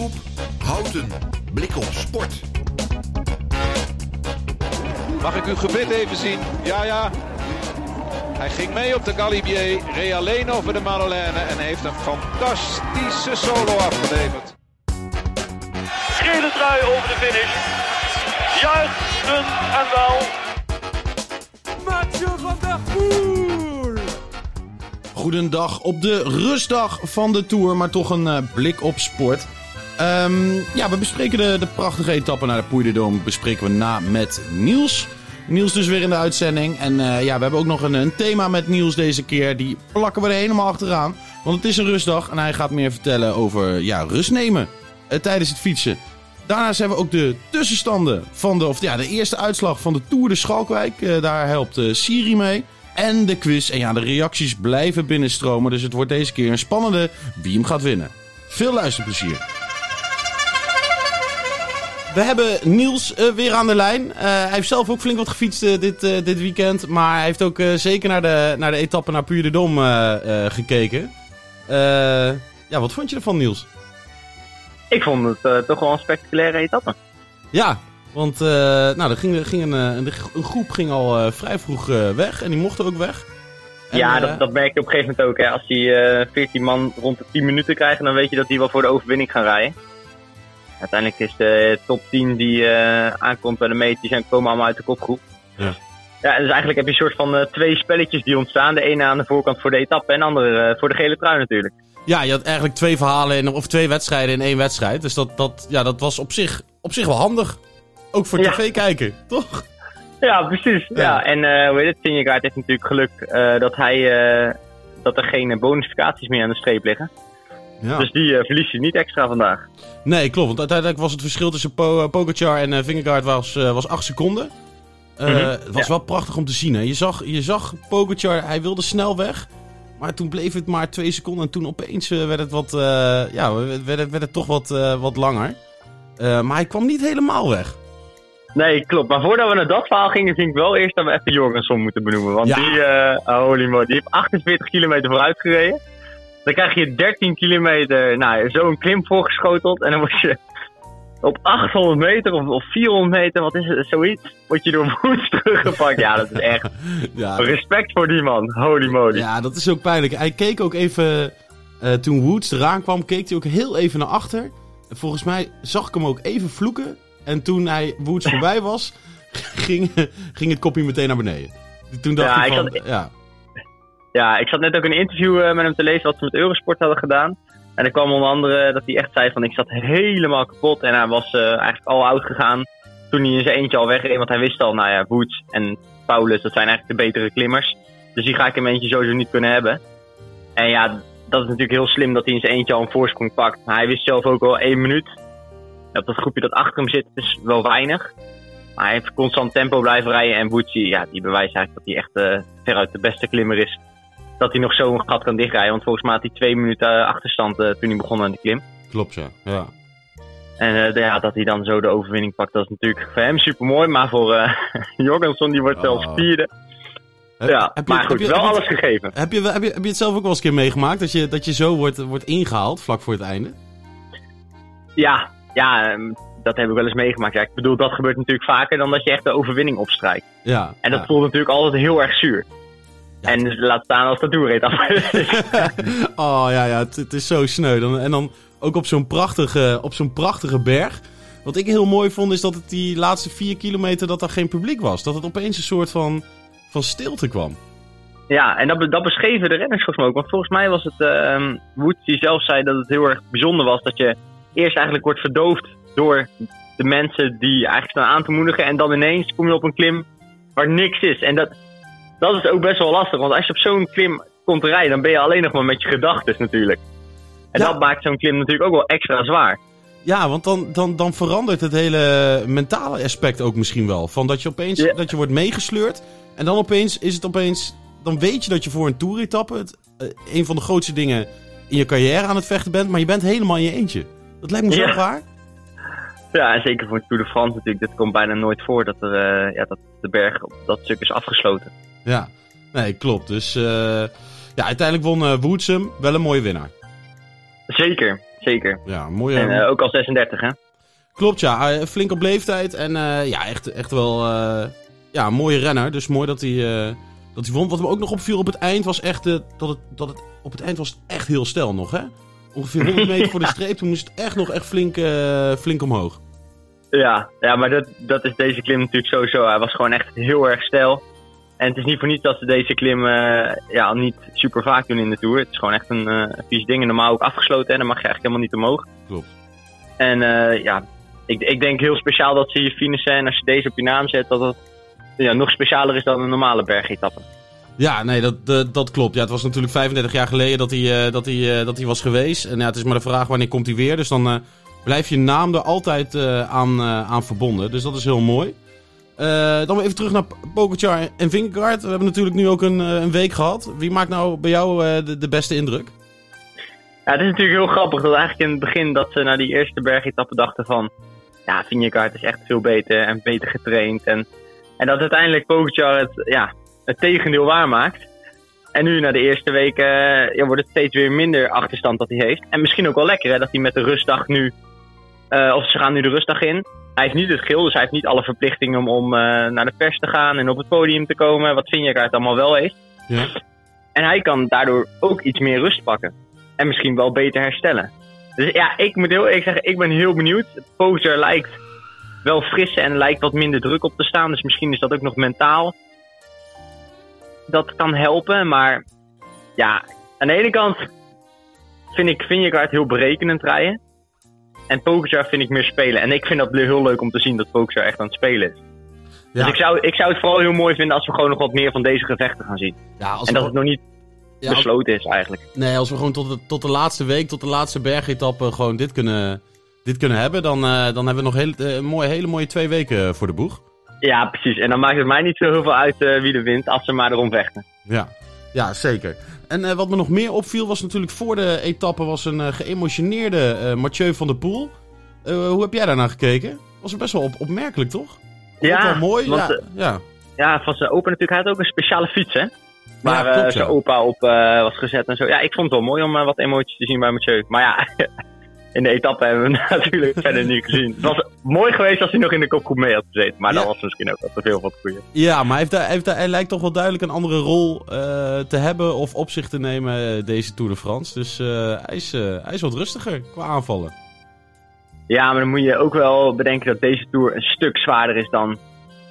Omroep Houten. Blik op sport. Mag ik uw gebit even zien? Ja, ja. Hij ging mee op de Galibier, reed alleen over de Marolène en heeft een fantastische solo afgeleverd. Gele trui over de finish. Juichen en wel. Mathieu van der Poel. Goedendag op de rustdag van de Tour, maar toch een uh, blik op sport. Um, ja, we bespreken de, de prachtige etappe naar de Puy. Bespreken we na met Niels. Niels dus weer in de uitzending. En uh, ja, we hebben ook nog een, een, thema met Niels deze keer. Die plakken we er helemaal achteraan. Want het is een rustdag en hij gaat meer vertellen over ja, rust nemen uh, tijdens het fietsen. Daarnaast hebben we ook de tussenstanden van de, of ja, de eerste uitslag van de Tour de Schalkwijk. Uh, daar helpt Siri mee. En de quiz. En ja, de reacties blijven binnenstromen. Dus het wordt deze keer een spannende wie hem gaat winnen. Veel luisterplezier. We hebben Niels uh, weer aan de lijn. Uh, hij heeft zelf ook flink wat gefietst uh, dit, dit weekend. Maar hij heeft ook zeker naar de, naar de etappe naar Puy de Dom gekeken. ja, wat vond je ervan, Niels? Ik vond het toch wel een spectaculaire etappe. Ja, want nou, er ging, ging een, een, een, groep ging al vrij vroeg weg. En die mochten ook weg. En, ja, dat, dat merk je op een gegeven moment ook. Hè. Als die 14 man rond de 10 minuten krijgen, dan weet je dat die wel voor de overwinning gaan rijden. Uiteindelijk is de top 10 die uh, aankomt bij de meet, die zijn, komen allemaal uit de kopgroep. Ja. Ja, dus eigenlijk heb je een soort van uh, twee spelletjes die ontstaan. De ene aan de voorkant voor de etappe en de andere uh, voor de gele trui natuurlijk. Ja, je had eigenlijk twee verhalen in, of twee wedstrijden in één wedstrijd. Dus dat, dat, ja, dat was op zich, op zich wel handig. Ook voor ja. tv kijken, toch? Ja, precies. Ja. ja. En uh, hoe heet het? Heeft natuurlijk geluk dat, hij, dat er geen bonificaties meer aan de streep liggen. Ja. Dus die uh, verlies je niet extra vandaag. Nee, klopt. Want uiteindelijk was het verschil tussen po Pogacar en uh, Vingegaard was, uh, was 8 seconden. Mm -hmm. Het was ja. wel prachtig om te zien. Hè. Je, zag, je zag Pogacar, hij wilde snel weg. Maar toen bleef het maar 2 seconden. En toen opeens werd het, wat, ja, werd werd het toch wat, wat langer. maar hij kwam niet helemaal weg. Nee, klopt. Maar voordat we naar dat verhaal gingen, vind ik wel eerst dat we even Jorgensen moeten benoemen. Want ja. die, holy moly, die heeft 48 kilometer vooruit gereden. Dan krijg je 13 kilometer, nou, zo'n klim voorgeschoteld. En dan word je op 800 meter of, of 400 meter, wat is het, zoiets, word je door Woods teruggepakt. Ja, dat is echt ja, respect voor die man. Holy moly. Ja, dat is ook pijnlijk. Hij keek ook even, uh, toen Woods eraan kwam, keek hij ook heel even naar achter. Volgens mij zag ik hem ook even vloeken. En toen hij Woods voorbij was, ging, ging het kopje meteen naar beneden. Toen dacht ja, hij van, ik zat, ja... Ja, ik zat net ook een interview uh, met hem te lezen wat ze met Eurosport hadden gedaan. En er kwam onder andere dat hij echt zei van ik zat helemaal kapot. En hij was uh, eigenlijk al oud gegaan toen hij in zijn eentje al wegreed. Want hij wist al, nou ja, Woods en Paulus, dat zijn eigenlijk de betere klimmers. Dus die ga ik in mijn eentje sowieso niet kunnen hebben. En ja, dat is natuurlijk heel slim dat hij in zijn eentje al een voorsprong pakt. Maar hij wist zelf ook al één minuut. Op dat groepje dat achter hem zit is wel weinig. Maar hij heeft constant tempo blijven rijden. En Woods, ja, die bewijst eigenlijk dat hij echt uh, veruit de beste klimmer is dat hij nog zo'n gat kan dichtrijden. Want volgens mij had hij twee minuten achterstand uh, toen hij begon aan de klim. Klopt, ja. ja. En uh, ja, dat hij dan zo de overwinning pakt, dat is natuurlijk voor hem super mooi. Maar voor Jorgensen, die wordt oh. zelfs vierde. Ja, heb je, maar goed, je, wel alles gegeven. Heb je, heb, je, heb je het zelf ook wel eens een keer meegemaakt? Dat je, dat je zo wordt, wordt ingehaald vlak voor het einde? Ja, ja um, dat heb ik wel eens meegemaakt. Ja, ik bedoel, dat gebeurt natuurlijk vaker dan dat je echt de overwinning opstrijkt. Ja, en dat ja. voelt natuurlijk altijd heel erg zuur. Ja. En laat staan als dat toereed af. oh ja, ja het, het, is zo sneu. Dan, en dan ook op zo'n prachtige, op zo'n prachtige berg. Wat ik heel mooi vond is dat het die laatste vier kilometer dat er geen publiek was. Dat het opeens een soort van, van stilte kwam. Ja, en dat, dat beschreven de renners volgens mij ook. Want volgens mij was het uh, Woods die zelf zei dat het heel erg bijzonder was. Dat je eerst eigenlijk wordt verdoofd door de mensen die eigenlijk staan aan te moedigen. En dan ineens kom je op een klim waar niks is. En dat, dat is ook best wel lastig. Want als je op zo'n klim komt te rijden, dan ben je alleen nog maar met je gedachten natuurlijk. En ja. dat maakt zo'n klim natuurlijk ook wel extra zwaar. Ja, want dan, dan, dan verandert het hele mentale aspect ook misschien wel. Van dat je opeens ja. dat je wordt meegesleurd. En dan opeens is het opeens. Dan weet je dat je voor een toeretappe het, uh, een van de grootste dingen in je carrière aan het vechten bent. Maar je bent helemaal in je eentje. Dat lijkt me zo ja. Ja, en zeker voor de Tour de France natuurlijk. Dit komt bijna nooit voor dat, er, uh, ja, dat de berg op dat stuk is afgesloten. Ja, nee, klopt. Dus uh, ja, uiteindelijk won uh, Woods hem. Wel een mooie winnaar. Zeker. zeker. Ja, mooie... En eh, ook al 36, hè? Klopt, ja. Eh, flink op leeftijd en eh, ja, echt, echt wel eh, ja, een mooie renner. Dus mooi dat hij, eh, dat hij won. Wat me ook nog opviel op het eind was echt eh, dat, het, dat het op het eind was het echt heel stel nog, hè? Ongeveer 100 meter voor de streep, toen moest het echt nog echt flink, eh, flink omhoog. Ja, ja maar dat, dat is deze klim natuurlijk sowieso. Hij was gewoon echt heel erg stijl. En het is niet voor niets dat ze deze klim eh, ja, niet super vaak doen in de Tour. Het is gewoon echt een eh vies ding. En normaal ook afgesloten en dan mag je eigenlijk helemaal niet omhoog. Klopt. En eh, ja, ik, ik denk heel speciaal dat ze hier finishen. En als je deze op je naam zet, dat het ja, nog specialer is dan een normale bergetappe. Ja, nee, dat, dat, dat klopt. Ja, het was natuurlijk 35 jaar geleden dat hij, dat hij, dat hij was geweest. En ja, het is maar de vraag wanneer komt hij weer. Dus dan blijft je naam er altijd aan, aan verbonden. Dus dat is heel mooi. Eh, dan even terug naar Pogacar en Vingegaard. We hebben natuurlijk nu ook een, eh, een week gehad. Wie maakt nou bij jou eh, de, beste indruk? Ja, het is natuurlijk heel grappig dat eigenlijk in het begin dat ze naar die eerste bergetappe dachten van... Ja, Vingegaard is echt veel beter en beter getraind. En, en dat uiteindelijk Pogacar het, ja, het tegendeel waarmaakt. En nu na de eerste week eh, ja, wordt het steeds weer minder achterstand dat hij heeft. En misschien ook wel lekker hè, dat hij met de rustdag nu... of ze gaan nu de rustdag in. Hij heeft niet het geel, dus hij heeft niet alle verplichtingen om, om eh, naar de pers te gaan en op het podium te komen. Wat Vingegaard allemaal wel heeft. Ja. En hij kan daardoor ook iets meer rust pakken. En misschien wel beter herstellen. Dus ja, ik moet heel eerlijk zeggen, ik ben heel benieuwd. Poser lijkt wel fris en lijkt wat minder druk op te staan. Dus misschien is dat ook nog mentaal. Dat kan helpen, maar ja, aan de ene kant vind ik Vingegaard heel berekenend rijden. En Pogacar vind ik meer spelen. En ik vind dat heel leuk om te zien dat Pogacar echt aan het spelen is. Ja. Dus ik zou, ik zou het vooral heel mooi vinden als we gewoon nog wat meer van deze gevechten gaan zien. Ja, als En we dat het nog niet ja, besloten is eigenlijk. Nee, als we gewoon tot de, tot de laatste week, tot de laatste bergetappe gewoon dit kunnen, dit kunnen hebben, dan, eh, dan hebben we nog heel, eh, mooie, hele mooie twee weken voor de boeg. Ja, precies. En dan maakt het mij niet zo heel veel uit eh, wie er wint, als ze maar erom vechten. Ja, ja zeker. En eh, wat me nog meer opviel was natuurlijk voor de etappe was een eh, geëmotioneerde eh, Mathieu van der Poel. Hoe heb jij daarnaar gekeken? Was best wel op, opmerkelijk, toch? Het wel mooi. want, ja, ja. ja, van zijn opa natuurlijk. Hij had ook een speciale fiets, hè? Waar Ja, klopt, zijn ja. opa op was gezet en zo. Ja, ik vond het wel mooi om wat emoties te zien bij Mathieu. Maar ja, in de etappe hebben we natuurlijk verder niet gezien. Het was mooi geweest als hij nog in de kopgroep mee had gezeten. Maar Ja. dat was misschien ook wel te veel van het goede. Ja, maar hij, heeft hij, heeft hij lijkt toch wel duidelijk een andere rol eh, te hebben of op zich te nemen eh, deze Tour de France. Dus eh, hij, is, hij is wat rustiger qua aanvallen. Ja, maar dan moet je ook wel bedenken dat deze Tour een stuk zwaarder is dan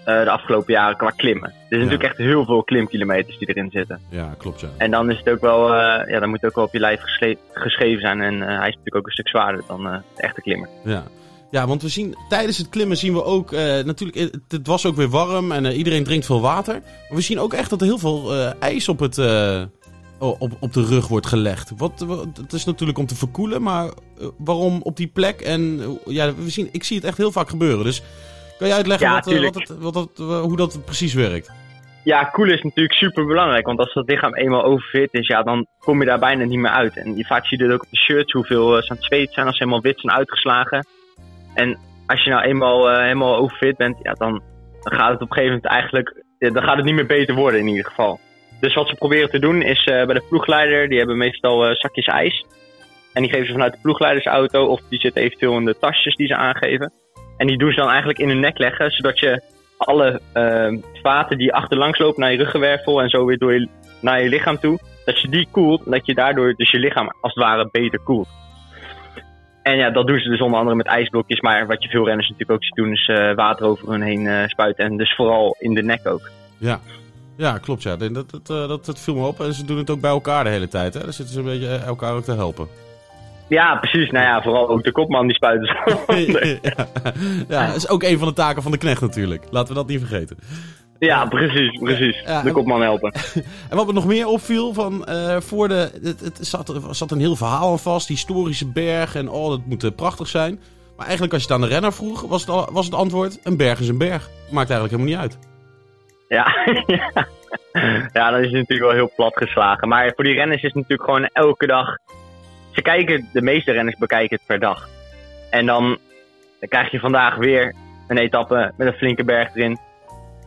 de afgelopen jaren qua klimmen. Er zijn natuurlijk echt heel veel klimkilometers die erin zitten. Ja, klopt ja. En dan is het ook wel, eh, ja, dan moet het ook wel op je lijf geschreven zijn. En eh, hij is natuurlijk ook een stuk zwaarder dan eh, de echte klimmer. Ja. ja, want we zien tijdens het klimmen zien we ook, eh, natuurlijk, eh, het, het was ook weer warm en eh, iedereen drinkt veel water. Maar we zien ook echt dat er heel veel eh, ijs op, het, eh, op, op de rug wordt gelegd. Wat, wat, het is natuurlijk om te verkoelen, maar eh, waarom op die plek? En eh, ja, we zien, ik zie het echt heel vaak gebeuren. Dus kan jij uitleggen Ja, wat, eh, wat het, wat het, eh, hoe dat precies werkt? Ja, koelen is natuurlijk super belangrijk. Want als dat lichaam eenmaal overfit is, ja, dan kom je daar bijna niet meer uit. En je, vaak zie je ook op de shirts, hoeveel eh, ze aan het zweet zijn als ze helemaal wit zijn uitgeslagen. En als je nou eenmaal helemaal overfit bent, ja, dan, dan gaat het op een gegeven moment eigenlijk, dan gaat het niet meer beter worden in ieder geval. Dus wat ze proberen te doen is bij de ploegleider, die hebben meestal zakjes ijs. En die geven ze vanuit de ploegleidersauto of die zitten eventueel in de tasjes die ze aangeven. En die doen ze dan eigenlijk in hun nek leggen, zodat je alle eh, vaten die achterlangs lopen naar je ruggenwervel en zo weer door je, naar je lichaam toe, dat je die koelt en dat je daardoor dus je lichaam als het ware beter koelt. En ja, dat doen ze dus onder andere met ijsblokjes, maar wat je veel renners natuurlijk ook ziet doen is eh, water over hun heen eh, spuiten en dus vooral in de nek ook. Ja. Ja, klopt ja. Dat, dat, eh, dat, dat viel me op. En ze doen het ook bij elkaar de hele tijd. Hè? Dan zitten ze een beetje elkaar ook te helpen. Ja, precies. Nou ja, vooral ook de kopman die spuit. ja. ja, dat is ook een van de taken van de knecht natuurlijk. Laten we dat niet vergeten. ja, precies, precies. Ja, de kopman helpen. En wat me nog meer opviel, van, eh, voor de, het, het zat, er zat een heel verhaal aan vast. Historische berg en oh, dat moet eh, prachtig zijn. Maar eigenlijk als je het aan de renner vroeg, was het, al- was het antwoord... een berg is een berg. Maakt eigenlijk helemaal niet uit. Ja, ja. ja, dan is het natuurlijk wel heel plat geslagen. Maar voor die renners is het natuurlijk gewoon elke dag. Ze kijken, de meeste renners bekijken het per dag. En dan, dan krijg je vandaag weer een etappe met een flinke berg erin.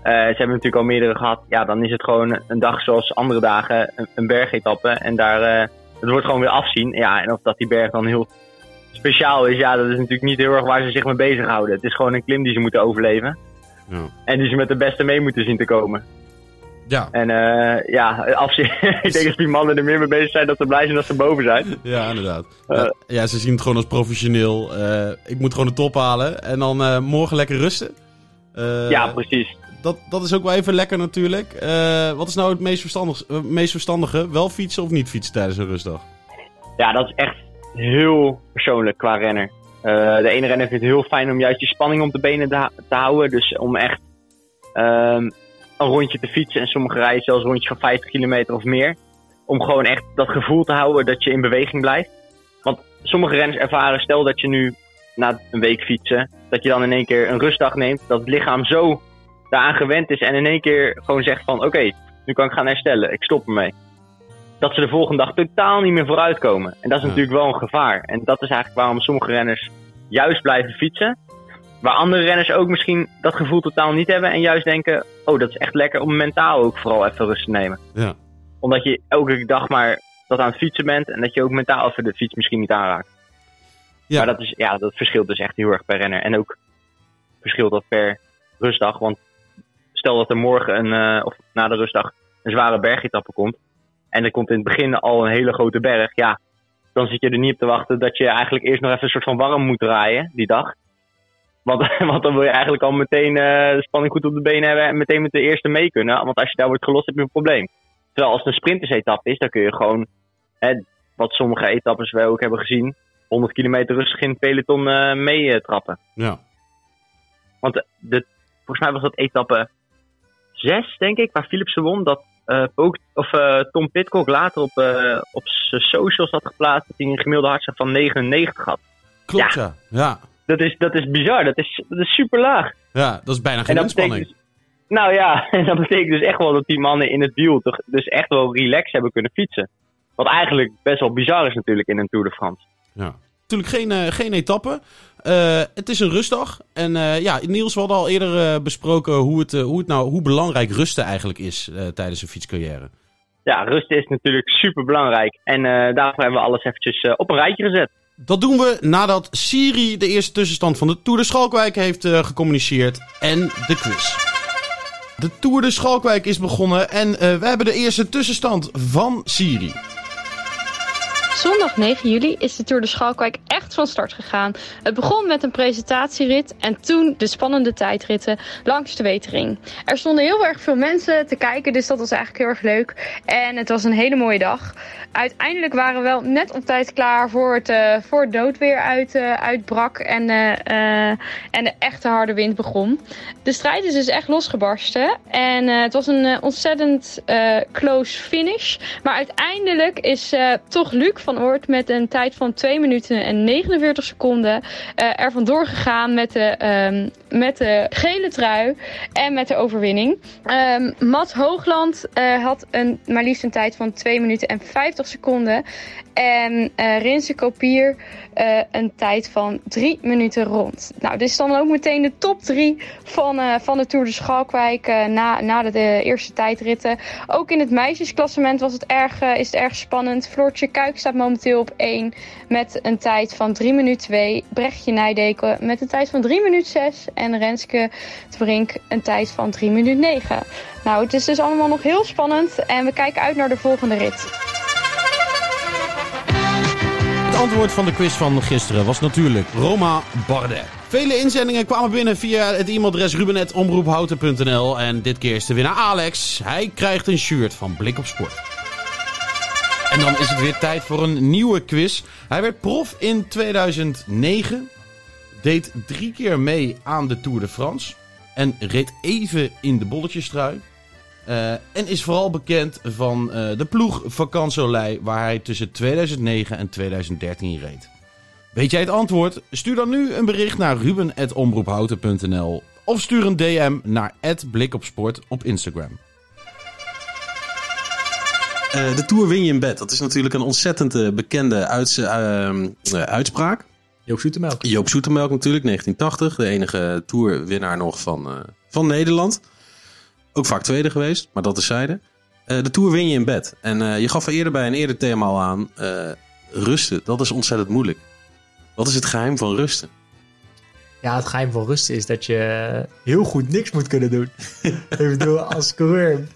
Eh, ze hebben natuurlijk al meerdere gehad. Ja, dan is het gewoon een dag zoals andere dagen, een, een bergetappe. En daar, eh, het wordt gewoon weer afzien. Ja, en of dat die berg dan heel speciaal is, ja, dat is natuurlijk niet heel erg waar ze zich mee bezighouden. Het is gewoon een klim die ze moeten overleven. Ja. En die ze met de beste mee moeten zien te komen. Ja, En eh, ja, afzien, ik denk dat die mannen er meer mee bezig zijn dat ze blij zijn dat ze boven zijn. ja inderdaad. Eh. ja, ja, ze zien het gewoon als professioneel. Eh, ik moet gewoon de top halen en dan morgen lekker rusten. Ja, precies. dat, dat is ook wel even lekker natuurlijk. Wat is nou het meest, verstandig, meest verstandige? Wel fietsen of niet fietsen tijdens een rustdag? Ja, dat is echt heel persoonlijk qua renner. De ene renner vindt het heel fijn om juist die spanning om de benen te, te houden. Dus om echt ehm, een rondje te fietsen. En sommige rijden zelfs rondjes van 50 kilometer of meer. Om gewoon echt dat gevoel te houden dat je in beweging blijft. Want sommige renners ervaren, stel dat je nu na een week fietsen, dat je dan in één keer een rustdag neemt. Dat het lichaam zo daaraan gewend is en in één keer gewoon zegt van oké, nu kan ik gaan herstellen. Ik stop ermee dat ze de volgende dag totaal niet meer vooruitkomen. En dat is Ja. natuurlijk wel een gevaar. En dat is eigenlijk waarom sommige renners juist blijven fietsen. Waar andere renners ook misschien dat gevoel totaal niet hebben. En juist denken, oh dat is echt lekker om mentaal ook vooral even rust te nemen. Ja. Omdat je elke dag maar dat aan het fietsen bent. En dat je ook mentaal even de fiets misschien niet aanraakt. Ja. Maar dat, is, ja, dat verschilt dus echt heel erg per renner. En ook verschilt dat per rustdag. Want stel dat er morgen een, eh, of na de rustdag een zware bergetappe komt. En er komt in het begin al een hele grote berg. Ja, dan zit je er niet op te wachten dat je eigenlijk eerst nog even een soort van warm moet draaien die dag. Want, want dan wil je eigenlijk al meteen eh, de spanning goed op de benen hebben en meteen met de eerste mee kunnen. Want als je daar wordt gelost, heb je een probleem. Terwijl als het een sprintersetappe is, dan kun je gewoon, hè, wat sommige etappes wij ook hebben gezien, 100 kilometer rustig in het peloton eh mee eh, trappen. Ja. Want de, volgens mij was dat etappe 6, denk ik, waar Philipsen won. Dat Pook- of, Tom Pitcock later op, op zijn socials had geplaatst dat hij een gemiddelde hartslag van 99 had. Klopt, ja. Ja, Dat is, dat is bizar, dat is, dat is super laag. ja dat is bijna geen inspanning. dus, nou ja, en dat betekent dus echt wel dat die mannen in het wiel toch, dus echt wel relaxed hebben kunnen fietsen. Wat eigenlijk best wel bizar is natuurlijk in een Tour de France. Ja. Natuurlijk geen, eh, geen etappe. Eh, het is een rustdag. En eh, ja, Niels, we hadden al eerder besproken hoe, het, hoe, het nou, hoe belangrijk rusten eigenlijk is tijdens een fietscarrière. Ja, rusten is natuurlijk super belangrijk. En daarvoor hebben we alles eventjes op een rijtje gezet. Dat doen we nadat Siri de eerste tussenstand van de Tour de Schalkwijk heeft eh, gecommuniceerd. En de quiz. De Tour de Schalkwijk is begonnen en eh, we hebben de eerste tussenstand van Siri. Zondag 9 juli is de Tour de Schalkwijk echt van start gegaan. Het begon met een presentatierit en toen de spannende tijdritten langs de Wetering. Er stonden heel erg veel mensen te kijken, dus dat was eigenlijk heel erg leuk. En het was een hele mooie dag. Uiteindelijk waren we wel net op tijd klaar voor het, eh, voor het noodweer uit, eh, uitbrak en, eh, en de echte harde wind begon. De strijd is dus echt losgebarsten. En het was een ontzettend close finish. Maar uiteindelijk is toch Luc van Oort met een tijd van 2 minuten en 49 seconden eh, er vandoor gegaan met de, ehm, met de gele trui en met de overwinning. Ehm Matt Hoogland eh, had een, maar liefst een tijd van 2 minuten en 50 seconden. En eh Rinse Kopier eh, een tijd van 3 minuten rond. Nou, dit is dan ook meteen de top 3 van, eh, van de Tour de Schalkwijk na, na de, de eerste tijdritten. Ook in het meisjesklassement was het erg, is het erg spannend. Floortje Kuik staat momenteel op 1 met een tijd van 3 minuten 2. Brechtje Nijdeken met een tijd van 3 minuten 6. En Renske Brink een tijd van 3 minuten 9. Nou, het is dus allemaal nog heel spannend en we kijken uit naar de volgende rit. Het antwoord van de quiz van gisteren was natuurlijk Roma Bardet. Vele inzendingen kwamen binnen via het e-mailadres ruben.omroephouten.nl. En dit keer is de winnaar Alex. Hij krijgt een shirt van Blik op Sport. En dan is het weer tijd voor een nieuwe quiz. Hij werd prof in 2009. Deed drie keer mee aan de Tour de France. En reed even in de bolletjestrui. Eh, en is vooral bekend van eh, de ploeg Vacansoleil, waar hij tussen 2009 en 2013 reed. Weet jij het antwoord? Stuur dan nu een bericht naar ruben.omroephouten.nl of stuur een DM naar @blikopsport op Instagram. Eh, de Tour win je in bed. Dat is natuurlijk een ontzettend bekende uits- uitspraak. Joop Zoetemelk. Joop Zoetemelk natuurlijk, 1980. De enige Tourwinnaar nog van, eh, van Nederland. Ook vaak tweede geweest, maar dat is zijde. Eh, de Tour win je in bed. En eh, je gaf er eerder bij een eerder thema al aan. rusten, dat is ontzettend moeilijk. Wat is het geheim van rusten? Ja, het geheim van rusten is dat je heel goed niks moet kunnen doen. ik bedoel, als coureur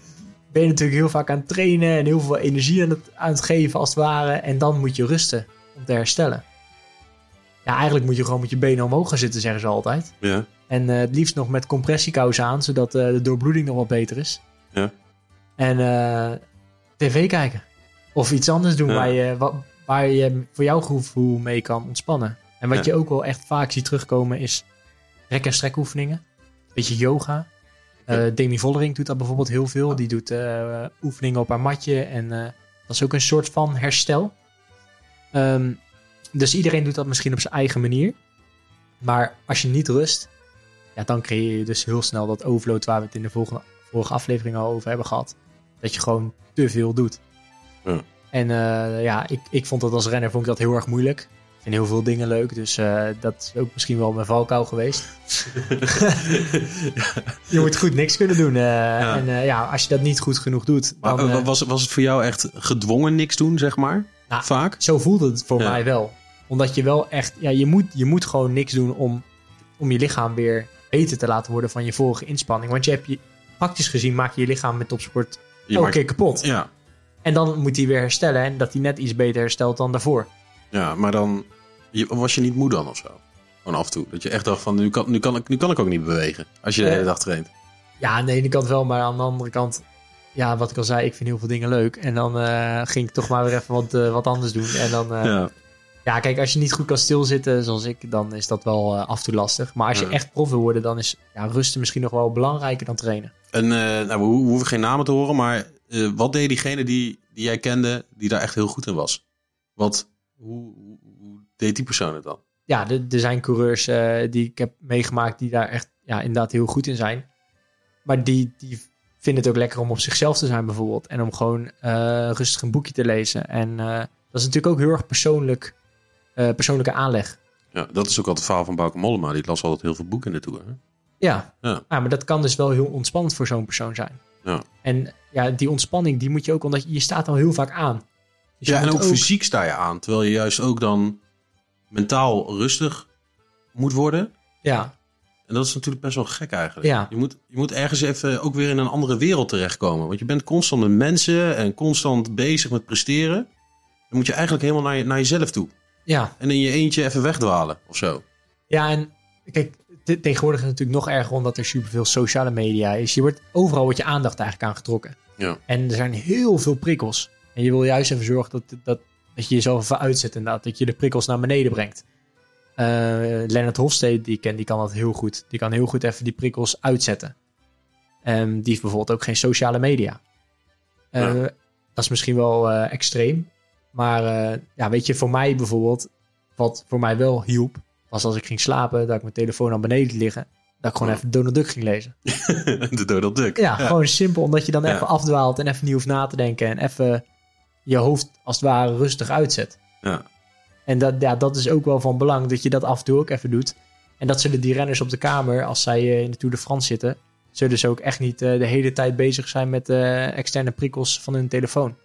ben je natuurlijk heel vaak aan het trainen en heel veel energie aan het, aan het geven als het ware. En dan moet je rusten om te herstellen. Ja, eigenlijk moet je gewoon met je benen omhoog gaan zitten, zeggen ze altijd. Ja. En eh, het liefst nog met compressiekousen aan, zodat eh, de doorbloeding nog wat beter is. Ja. En eh, tv kijken. Of iets anders doen Ja. waar, je, wa- waar je voor jouw gevoel mee kan ontspannen. En wat Ja. je ook wel echt vaak ziet terugkomen is rek- en strekoefeningen. Beetje yoga. Demi Vollering doet dat bijvoorbeeld heel veel. Die doet oefeningen op haar matje. En dat is ook een soort van herstel. Ehm, dus iedereen doet dat misschien op zijn eigen manier. Maar als je niet rust, ja, dan creëer je dus heel snel dat overload waar we het in de volgende, vorige aflevering al over hebben gehad. Dat je gewoon te veel doet. Ja. En eh, ja, ik, ik vond dat als renner vond ik dat heel erg moeilijk. Ik vind heel veel dingen leuk, dus eh, dat is ook misschien wel mijn valkuil geweest. je moet goed niks kunnen doen. eh, En ja, als je dat niet goed genoeg doet, dan... was, was het voor jou echt gedwongen niks doen, zeg maar? Nou, Vaak? Zo voelde het voor Ja. mij wel. Omdat je wel echt, ja, je moet, je moet gewoon niks doen om, om je lichaam weer beter te laten worden van je vorige inspanning. Want je hebt je, praktisch gezien maak je je lichaam met topsport elke maakt- keer kapot. Ja. En dan moet hij weer herstellen en dat hij net iets beter herstelt dan daarvoor. Ja, maar dan was je niet moe dan of zo? Gewoon af en toe. Dat je echt dacht van, nu kan, nu kan, ik, nu kan ik ook niet bewegen. Als je de hele dag traint. Ja, aan de ene kant wel, maar aan de andere kant, ja, wat ik al zei, ik vind heel veel dingen leuk. En dan eh, ging ik toch maar weer even wat, eh, wat anders doen. En dan, eh, ja. ja. kijk, als je niet goed kan stilzitten zoals ik, dan is dat wel af en toe lastig. Maar als je Ja. echt prof wil worden, dan is ja, rusten misschien nog wel belangrijker dan trainen. En nou, we ho- we hoeven geen namen te horen, maar wat deed diegene die, die jij kende, die daar echt heel goed in was? Wat, hoe, hoe, hoe deed die persoon het dan? ja, er, er zijn coureurs die ik heb meegemaakt die daar echt ja, inderdaad heel goed in zijn. Maar die, die vinden het ook lekker om op zichzelf te zijn bijvoorbeeld. En om gewoon eh, rustig een boekje te lezen. En eh, dat is natuurlijk ook heel erg persoonlijk, eh, persoonlijke aanleg. Ja, dat is ook altijd het verhaal van Bauke Mollema. Die las altijd heel veel boeken in de Tour. Hè? Ja. Ja. Ja, maar dat kan dus wel heel ontspannend voor zo'n persoon zijn. Ja. En ja, die ontspanning die moet je ook, omdat je, je staat al heel vaak aan. Dus ja, en moet ook, fysiek sta je aan. Terwijl je juist ook dan mentaal rustig moet worden. Ja, En dat is natuurlijk best wel gek eigenlijk. Ja. Je, moet, je moet ergens even ook weer in een andere wereld terechtkomen. Want je bent constant met mensen en constant bezig met presteren. Dan moet je eigenlijk helemaal naar, je, naar jezelf toe. ja. En in je eentje even wegdwalen of zo. Ja, en kijk, te- tegenwoordig is het natuurlijk nog erger omdat er superveel sociale media is. Je wordt, overal wordt je aandacht eigenlijk aangetrokken. Ja. En er zijn heel veel prikkels. En je wil juist even zorgen dat, dat, dat je jezelf even uitzet inderdaad. Dat je de prikkels naar beneden brengt. Eh Leonard Hofstede, die ik ken, die kan dat heel goed. Die kan heel goed even die prikkels uitzetten. Ehm, die heeft bijvoorbeeld ook geen sociale media. Eh, Ja. Dat is misschien wel eh, extreem. Maar ja, weet je, voor mij bijvoorbeeld, wat voor mij wel hielp, was als ik ging slapen, dat ik mijn telefoon aan beneden liet liggen, dat ik gewoon Ja. even Donald Duck ging lezen. de Donald Duck. Ja, gewoon simpel, omdat je dan Ja. even afdwaalt en even niet hoeft na te denken en even je hoofd als het ware rustig uitzet. Ja. En dat, ja, dat is ook wel van belang, dat je dat af en toe ook even doet. En dat zullen die renners op de kamer, als zij eh, in de Tour de France zitten, zullen ze ook echt niet eh, de hele tijd bezig zijn met eh, externe prikkels van hun telefoon.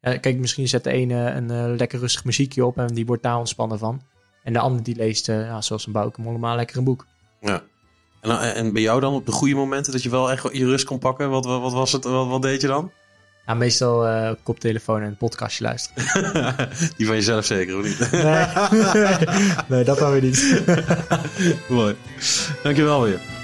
Kijk, misschien zet de ene een lekker rustig muziekje op en die wordt daar ontspannen van. En de ander die leest, ja, zoals een Bouke lekker een boek. ja. En, en bij jou dan op de goede momenten dat je wel echt je rust kon pakken? Wat, wat, was het? Wat deed je dan? Ja, meestal eh koptelefoon en een podcastje luisteren. Die van jezelf zeker, of niet? Nee, nee dat gaan we niet. Mooi. Dankjewel weer.